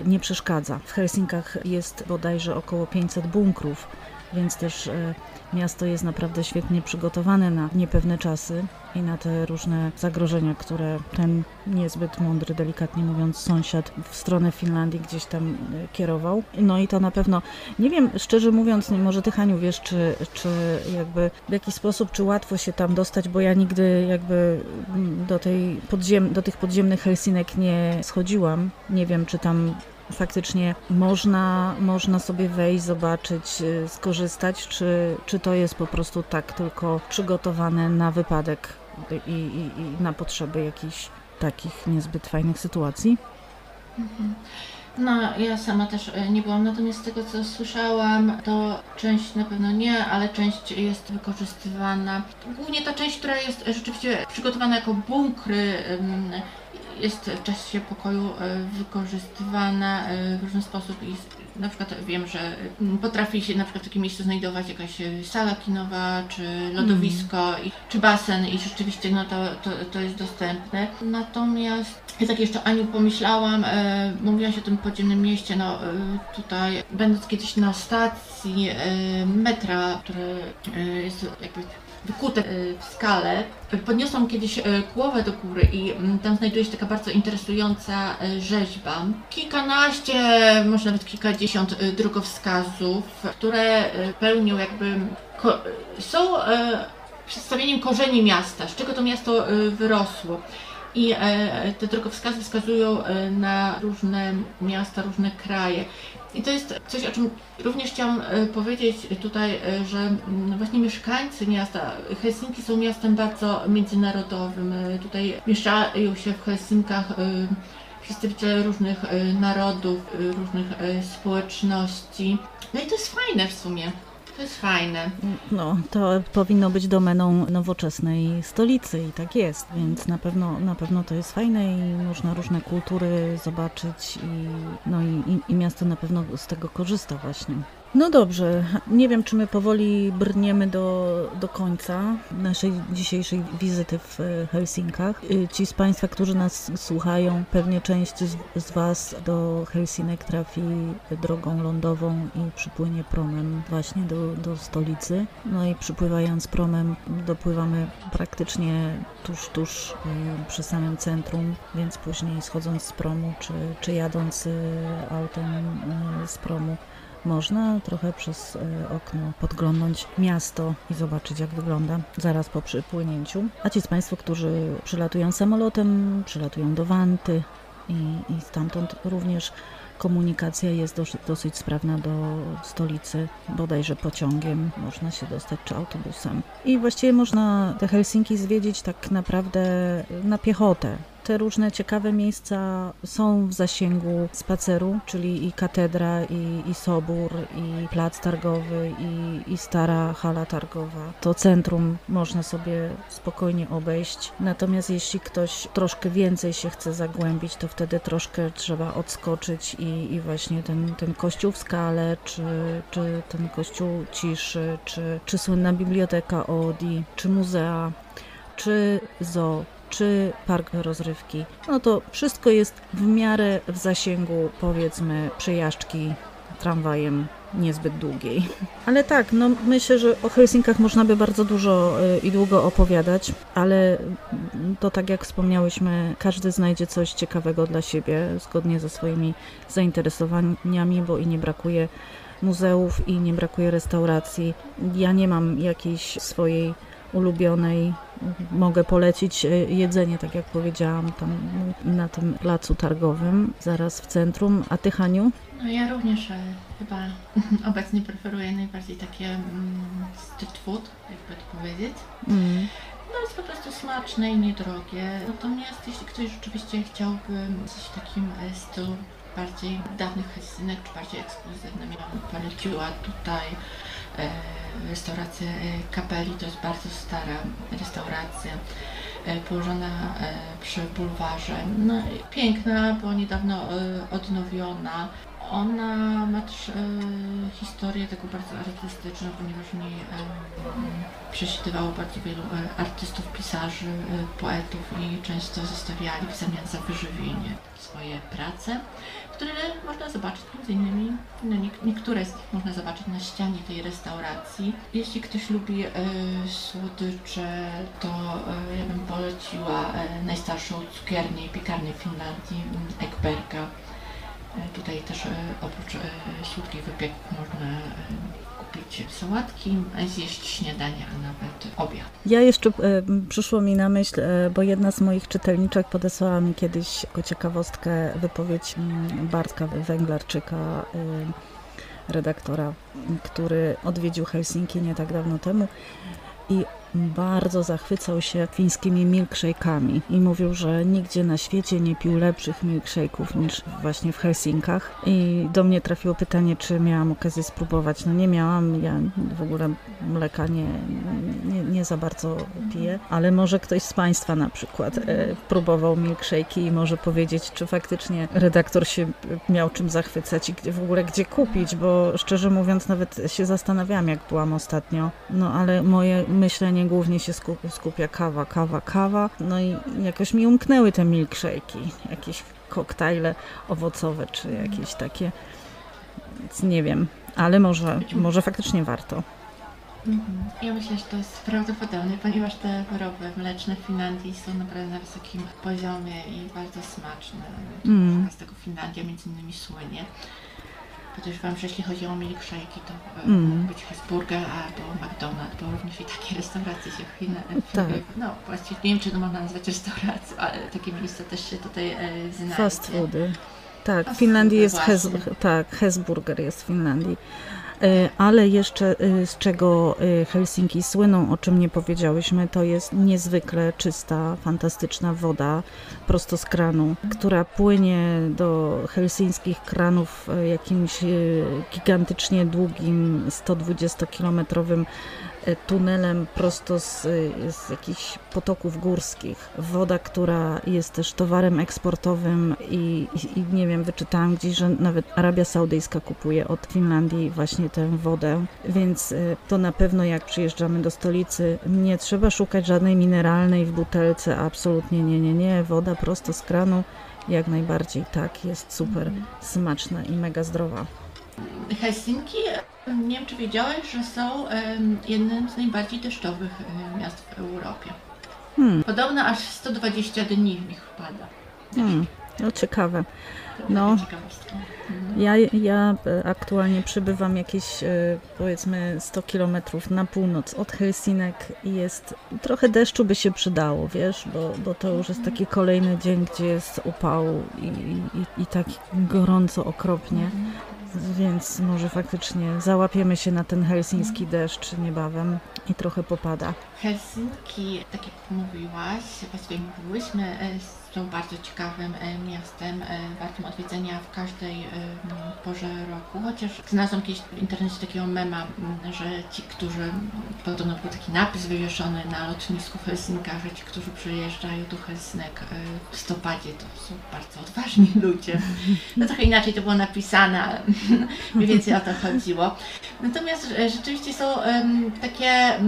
nie przeszkadza. W Helsinkach jest bodajże około 500 bunkrów, więc też e, miasto jest naprawdę świetnie przygotowane na niepewne czasy i na te różne zagrożenia, które ten niezbyt mądry, delikatnie mówiąc, sąsiad w stronę Finlandii gdzieś tam e, kierował. No i to na pewno, nie wiem, szczerze mówiąc, może Ty Haniu wiesz, czy, czy jakby w jaki sposób, czy łatwo się tam dostać, bo ja nigdy jakby mm, do, tej podziem, do tych podziemnych Helsinek nie schodziłam. Nie wiem, czy tam faktycznie można, można sobie wejść, zobaczyć, y, skorzystać, czy, czy to jest po prostu tak tylko przygotowane na wypadek i, i, i na potrzeby jakichś takich niezbyt fajnych sytuacji? Mhm. No, ja sama też e, nie byłam, natomiast z tego co słyszałam, to część na pewno nie, ale część jest wykorzystywana. Głównie ta część, która jest rzeczywiście przygotowana jako bunkry, jest w czasie pokoju e, wykorzystywana e, w różny sposób i na przykład wiem, że mm, potrafi się na przykład w takim miejscu znajdować jakaś e, sala kinowa, czy lodowisko, i, czy basen i rzeczywiście no to, to, to jest dostępne. Natomiast ja tak jeszcze Aniu pomyślałam, e, mówiłaś o tym podziemnym mieście, no e, tutaj będąc kiedyś na stacji e, metra, które e, jest jakby wykute e, w skale. Podniosłam kiedyś e, głowę do góry i mm, tam znajduje się taka bardzo interesująca rzeźba. Kilkanaście, może nawet kilkadziesiąt drogowskazów, które pełnią jakby, są przedstawieniem korzeni miasta, z czego to miasto wyrosło. I te drogowskazy wskazują na różne miasta, różne kraje. I to jest coś, o czym również chciałam e, powiedzieć tutaj, e, że mm, właśnie mieszkańcy miasta, Helsinki są miastem bardzo międzynarodowym. E, Tutaj mieszczają się w Helsinkach przedstawiciele różnych narodów, różnych społeczności. No i to jest fajne w sumie. To jest fajne. No, to powinno być domeną nowoczesnej stolicy i tak jest, więc na pewno, na pewno to jest fajne i można różne kultury zobaczyć i, no i, i, i miasto na pewno z tego korzysta właśnie. No dobrze, nie wiem, czy my powoli brniemy do, do końca naszej dzisiejszej wizyty w e, Helsinkach. Y, Ci z Państwa, którzy nas słuchają, pewnie część z, z Was do Helsinek trafi drogą lądową i przypłynie promem właśnie do, do stolicy. No i przypływając promem dopływamy praktycznie tuż, tuż y, przy samym centrum, więc później schodząc z promu, czy, czy jadąc autem z promu, można trochę przez e, okno podglądnąć miasto i zobaczyć, jak wygląda zaraz po przypłynięciu. A ci z Państwa, którzy przylatują samolotem, przylatują do Wanty i, i stamtąd również komunikacja jest dosyć, dosyć sprawna do stolicy, bodajże pociągiem można się dostać czy autobusem. I właściwie można te Helsinki zwiedzić tak naprawdę na piechotę. Te różne ciekawe miejsca są w zasięgu spaceru, czyli i katedra, i, i sobór, i plac targowy, i, i stara hala targowa. To centrum można sobie spokojnie obejść. Natomiast jeśli ktoś troszkę więcej się chce zagłębić, to wtedy troszkę trzeba odskoczyć i, i właśnie ten, ten kościół w skale, czy, czy ten kościół ciszy, czy, czy słynna biblioteka Odi, czy muzea, czy zoo czy park rozrywki, no to wszystko jest w miarę w zasięgu, powiedzmy, przejażdżki tramwajem niezbyt długiej. *laughs* Ale tak, no myślę, że o Helsinkach można by bardzo dużo y, i długo opowiadać, ale to tak jak wspomniałyśmy, każdy znajdzie coś ciekawego dla siebie, zgodnie ze swoimi zainteresowaniami, bo i nie brakuje muzeów i nie brakuje restauracji. Ja nie mam jakiejś swojej ulubionej. Mogę polecić e, jedzenie, tak jak powiedziałam, tam na tym placu targowym, zaraz w centrum. A ty, Haniu? No ja również e, chyba *laughs* obecnie preferuję najbardziej takie mm, street food, jakby to powiedzieć. Mm. No jest po prostu smaczne i niedrogie. Natomiast jeśli ktoś rzeczywiście chciałby coś w takim e, stylu bardziej dawnych Helsinek, czy bardziej ekskluzywnym, ja bym poleciła tutaj e, restaurację e, Kapeli. To jest bardzo stara restauracja e, położona przy bulwarze. No, piękna, bo niedawno odnowiona. Ona ma też historię taką bardzo artystyczną, ponieważ w niej przesiadywało bardzo wielu artystów, pisarzy, poetów i często zostawiali w zamian za wyżywienie swoje prace, które można zobaczyć między innymi, no nie, niektóre z nich można zobaczyć na ścianie tej restauracji. Jeśli ktoś lubi e, słodycze, to e, ja bym poleciła e, najstarszą cukiernię i piekarnię w Finlandii, Ekberga. E, Tutaj też e, oprócz e, słodkich wypieków można e, kupić zjeść śniadanie, a nawet obiad. Ja jeszcze e, przyszło mi na myśl, e, bo jedna z moich czytelniczek podesłała mi kiedyś jako ciekawostkę wypowiedź mm, Bartka Węglarczyka, e, redaktora, który odwiedził Helsinki nie tak dawno temu. I bardzo zachwycał się fińskimi milkshake'ami i mówił, że nigdzie na świecie nie pił lepszych milkshake'ów niż właśnie w Helsinkach. I do mnie trafiło pytanie, czy miałam okazję spróbować. No nie miałam, ja w ogóle mleka nie, nie, nie za bardzo piję, ale może ktoś z Państwa na przykład e, próbował milkshake'i i może powiedzieć, czy faktycznie redaktor się miał czym zachwycać i w ogóle gdzie kupić, bo szczerze mówiąc nawet się zastanawiałam, jak byłam ostatnio. No ale moje myślenie głównie się skupia kawa, kawa, kawa. No i jakoś mi umknęły te milkshake'i, jakieś koktajle owocowe czy jakieś takie. Więc nie wiem, ale może, może faktycznie warto. Mhm. Ja myślę, że to jest prawdopodobne, ponieważ te wyroby mleczne w Finlandii są naprawdę na wysokim poziomie i bardzo smaczne. Mm. Z tego Finlandia między innymi słynie. Podejrzewam, że jeśli chodzi o milkshake'i, to e, mm. być Hesburger albo McDonald's, bo również i takie restauracje się w Chinach, tak. no właściwie nie wiem, czy to można nazwać restauracją, ale takie miejsca też się tutaj e, znajdzie. Fast foody. Tak, w Finlandii jest Hes, tak, Hesburger jest w Finlandii. E, ale jeszcze e, z czego e, Helsinki słyną, o czym nie powiedziałyśmy, to jest niezwykle czysta, fantastyczna woda prosto z kranu, która płynie do helsińskich kranów jakimś gigantycznie długim 120-kilometrowym E, tunelem prosto z, z jakichś potoków górskich. Woda, która jest też towarem eksportowym i, i, i, nie wiem, wyczytałam gdzieś, że nawet Arabia Saudyjska kupuje od Finlandii właśnie tę wodę, więc e, to na pewno jak przyjeżdżamy do stolicy, nie trzeba szukać żadnej mineralnej w butelce, absolutnie nie, nie, nie, woda prosto z kranu, jak najbardziej tak, jest super mhm. smaczna i mega zdrowa. Helsinki, nie wiem czy wiedziałeś, że są jednym z najbardziej deszczowych miast w Europie. Hmm. Podobno aż 120 dni w nich wpada. Hmm. No ciekawe. No, ja, ja e, aktualnie przybywam jakieś e, powiedzmy 100 kilometrów na północ od Helsinek i jest trochę deszczu by się przydało, wiesz, bo, bo to już jest taki kolejny dzień, gdzie jest upał i, i, i tak gorąco okropnie. Więc może faktycznie załapiemy się na ten helsiński deszcz niebawem i trochę popada. Helsinki, tak jak mówiłaś, właściwie mówiłyśmy, e, są bardzo ciekawym e, miastem, e, wartym odwiedzenia w każdej porze roku, chociaż znalazłam kiedyś w internecie takiego mema, że ci, którzy, podobno był taki napis wywieszony na lotnisku w Helsinkach, że ci, którzy przyjeżdżają do Helsinek w listopadzie, to są bardzo odważni *laughs* ludzie. No trochę inaczej to było napisane, ale *laughs* mniej więcej o to chodziło. Natomiast rzeczywiście są takie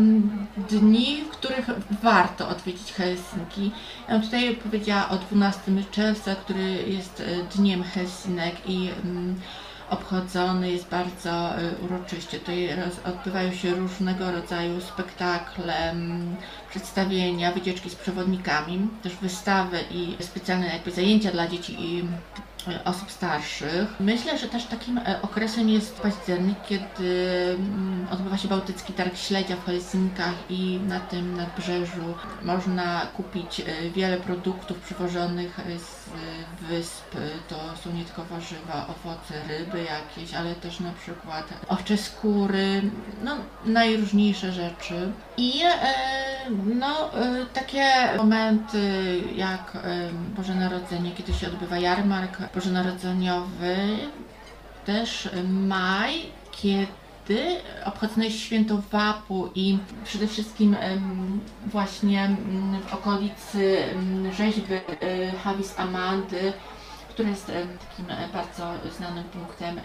dni, w których warto odwiedzić Helsinki. Ja tutaj powiedziała o 12 czerwca, który jest e, dniem Helsinek i mm, obchodzony jest bardzo e, uroczyście. Tutaj odbywają się różnego rodzaju spektakle, przedstawienia, wycieczki z przewodnikami, też wystawy i specjalne jakby zajęcia dla dzieci i osób starszych. Myślę, że też takim e, okresem jest październik, kiedy mm, odbywa się Bałtycki Targ Śledzia w Helsinkach i na tym nadbrzeżu można kupić e, wiele produktów przywożonych z wysp. To są nie tylko warzywa, owoce, ryby jakieś, ale też na przykład owcze skóry, no najróżniejsze rzeczy. I no takie momenty jak Boże Narodzenie, kiedy się odbywa jarmark, bożonarodzeniowy, też maj, kiedy obchodzone jest święto Wapu i przede wszystkim właśnie w okolicy rzeźby e, Havis Amandy, która jest takim e, bardzo znanym punktem e,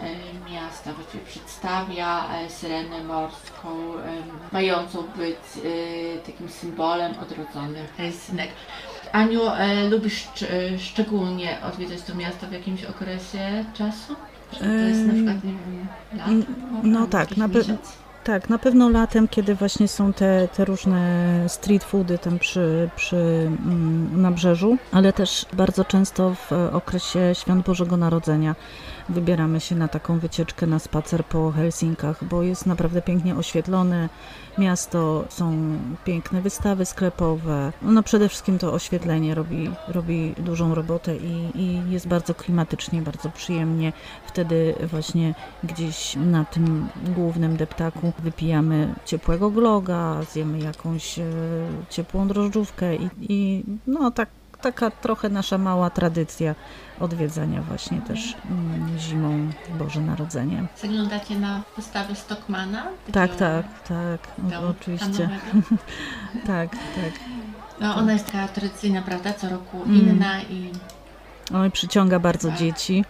miasta, właściwie przedstawia syrenę morską, mającą być takim symbolem odrodzonych Helsinek. Aniu, lubisz szczególnie odwiedzać to miasto w jakimś okresie czasu? Czy to jest na przykład, nie wiem, lat? No, tak, na pewno. Tak, na pewno latem, kiedy właśnie są te, te różne street foody tam przy, przy mm, nabrzeżu, ale też bardzo często w okresie Świąt Bożego Narodzenia wybieramy się na taką wycieczkę, na spacer po Helsinkach, bo jest naprawdę pięknie oświetlone miasto, są piękne wystawy sklepowe. No przede wszystkim to oświetlenie robi, robi dużą robotę i, i jest bardzo klimatycznie, bardzo przyjemnie. Wtedy właśnie gdzieś na tym głównym deptaku wypijamy ciepłego gloga, zjemy jakąś e, ciepłą drożdżówkę i, i no tak, taka trochę nasza mała tradycja odwiedzania właśnie też mm, zimą Boże Narodzenie. Zaglądacie na wystawy Stockmana? Tak, tak, tak, no, oczywiście. *laughs* Tak, tak. No, ona jest taka tradycyjna, prawda? Co roku Mm. inna i Oj, przyciąga bardzo Tak. dzieci,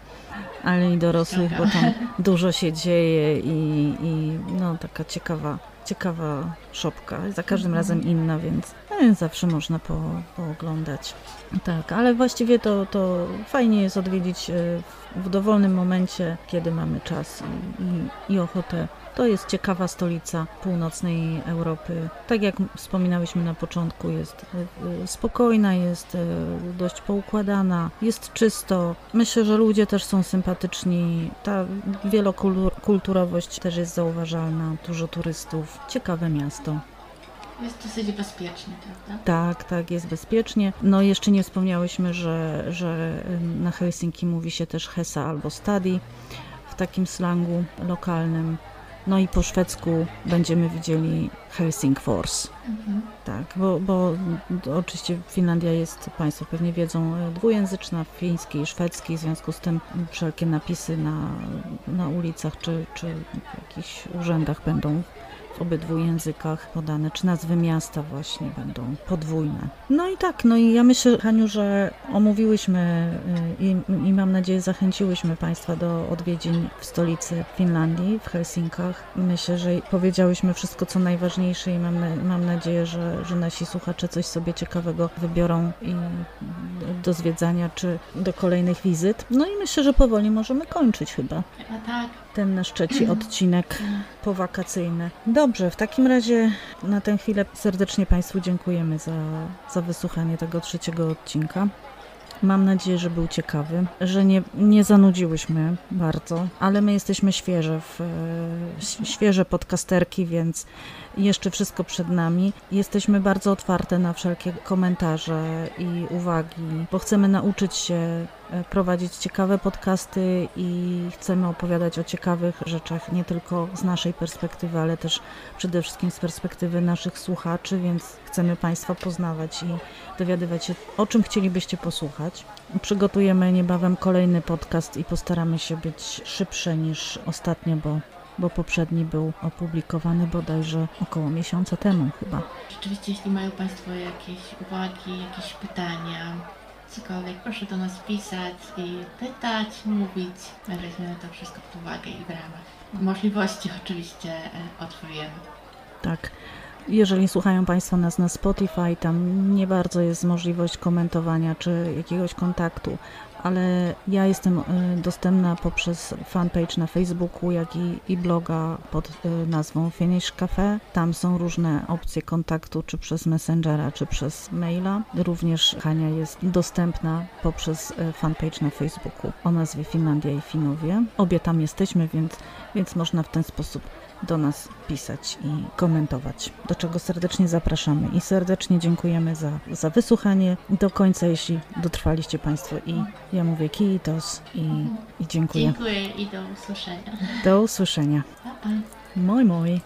ale i dorosłych, bo tam dużo się dzieje i, i no taka ciekawa, ciekawa szopka. Za każdym razem inna, więc, no, zawsze można po, pooglądać. Tak, ale właściwie to, to fajnie jest odwiedzić e, w, w dowolnym momencie, kiedy mamy czas i, i, i ochotę. To jest ciekawa stolica północnej Europy. Tak jak wspominałyśmy na początku, jest e, e, spokojna, jest e, dość poukładana, jest czysto. Myślę, że ludzie też są sympatyczni. Ta wielokulturowość też jest zauważalna. Dużo turystów. Ciekawe miasto. jest dosyć bezpiecznie, prawda? Tak, tak, jest bezpiecznie. No jeszcze nie wspomniałyśmy, że, że na Helsinki mówi się też Hesa albo Stadi w takim slangu lokalnym. No i po szwedzku będziemy widzieli Helsingfors. Mhm. Tak, bo, bo oczywiście Finlandia jest, Państwo pewnie wiedzą, e, dwujęzyczna, fiński i szwedzki, w związku z tym wszelkie napisy na, na ulicach czy, czy w jakichś urzędach będą w obydwu językach podane, czy nazwy miasta właśnie będą podwójne. No i tak, no i ja myślę, Haniu, że omówiłyśmy y, i, i mam nadzieję zachęciłyśmy Państwa do odwiedzin w stolicy Finlandii, w Helsinkach. Myślę, że powiedziałyśmy wszystko, co najważniejsze i mam, mam nadzieję, że, że nasi słuchacze coś sobie ciekawego wybiorą i do zwiedzania, czy do kolejnych wizyt. No i myślę, że powoli możemy kończyć chyba Chyba tak. Ten nasz trzeci odcinek powakacyjny. Dobrze, w takim razie na tę chwilę serdecznie Państwu dziękujemy za, za wysłuchanie tego trzeciego odcinka. Mam nadzieję, że był ciekawy, że nie, nie zanudziłyśmy bardzo, ale my jesteśmy świeże, w, e, świeże podcasterki, więc jeszcze wszystko przed nami. Jesteśmy bardzo otwarte na wszelkie komentarze i uwagi, bo chcemy nauczyć się prowadzić ciekawe podcasty i chcemy opowiadać o ciekawych rzeczach nie tylko z naszej perspektywy, ale też przede wszystkim z perspektywy naszych słuchaczy, więc chcemy Państwa poznawać i dowiadywać się, o czym chcielibyście posłuchać. Przygotujemy niebawem kolejny podcast i postaramy się być szybsze niż ostatnio, bo, bo poprzedni był opublikowany bodajże około miesiąca temu chyba. Rzeczywiście, jeśli mają Państwo jakieś uwagi, jakieś pytania, cokolwiek, proszę do nas pisać i pytać, mówić. My weźmiemy to wszystko pod uwagę i w ramach możliwości oczywiście e, odpowiemy. Tak. Jeżeli słuchają Państwo nas na Spotify, tam nie bardzo jest możliwość komentowania czy jakiegoś kontaktu, ale ja jestem y, dostępna poprzez fanpage na Facebooku, jak i, i bloga pod y, nazwą Finish Cafe. Tam są różne opcje kontaktu, czy przez Messengera, czy przez maila. Również Hania jest dostępna poprzez y, fanpage na Facebooku o nazwie Finlandia i Finowie. Obie tam jesteśmy, więc, więc można w ten sposób do nas pisać i komentować, do czego serdecznie zapraszamy i serdecznie dziękujemy za, za wysłuchanie do końca, jeśli dotrwaliście Państwo i ja mówię kiitos i, i dziękuję. Dziękuję i do usłyszenia. Do usłyszenia. Pa, pa. Moi moi.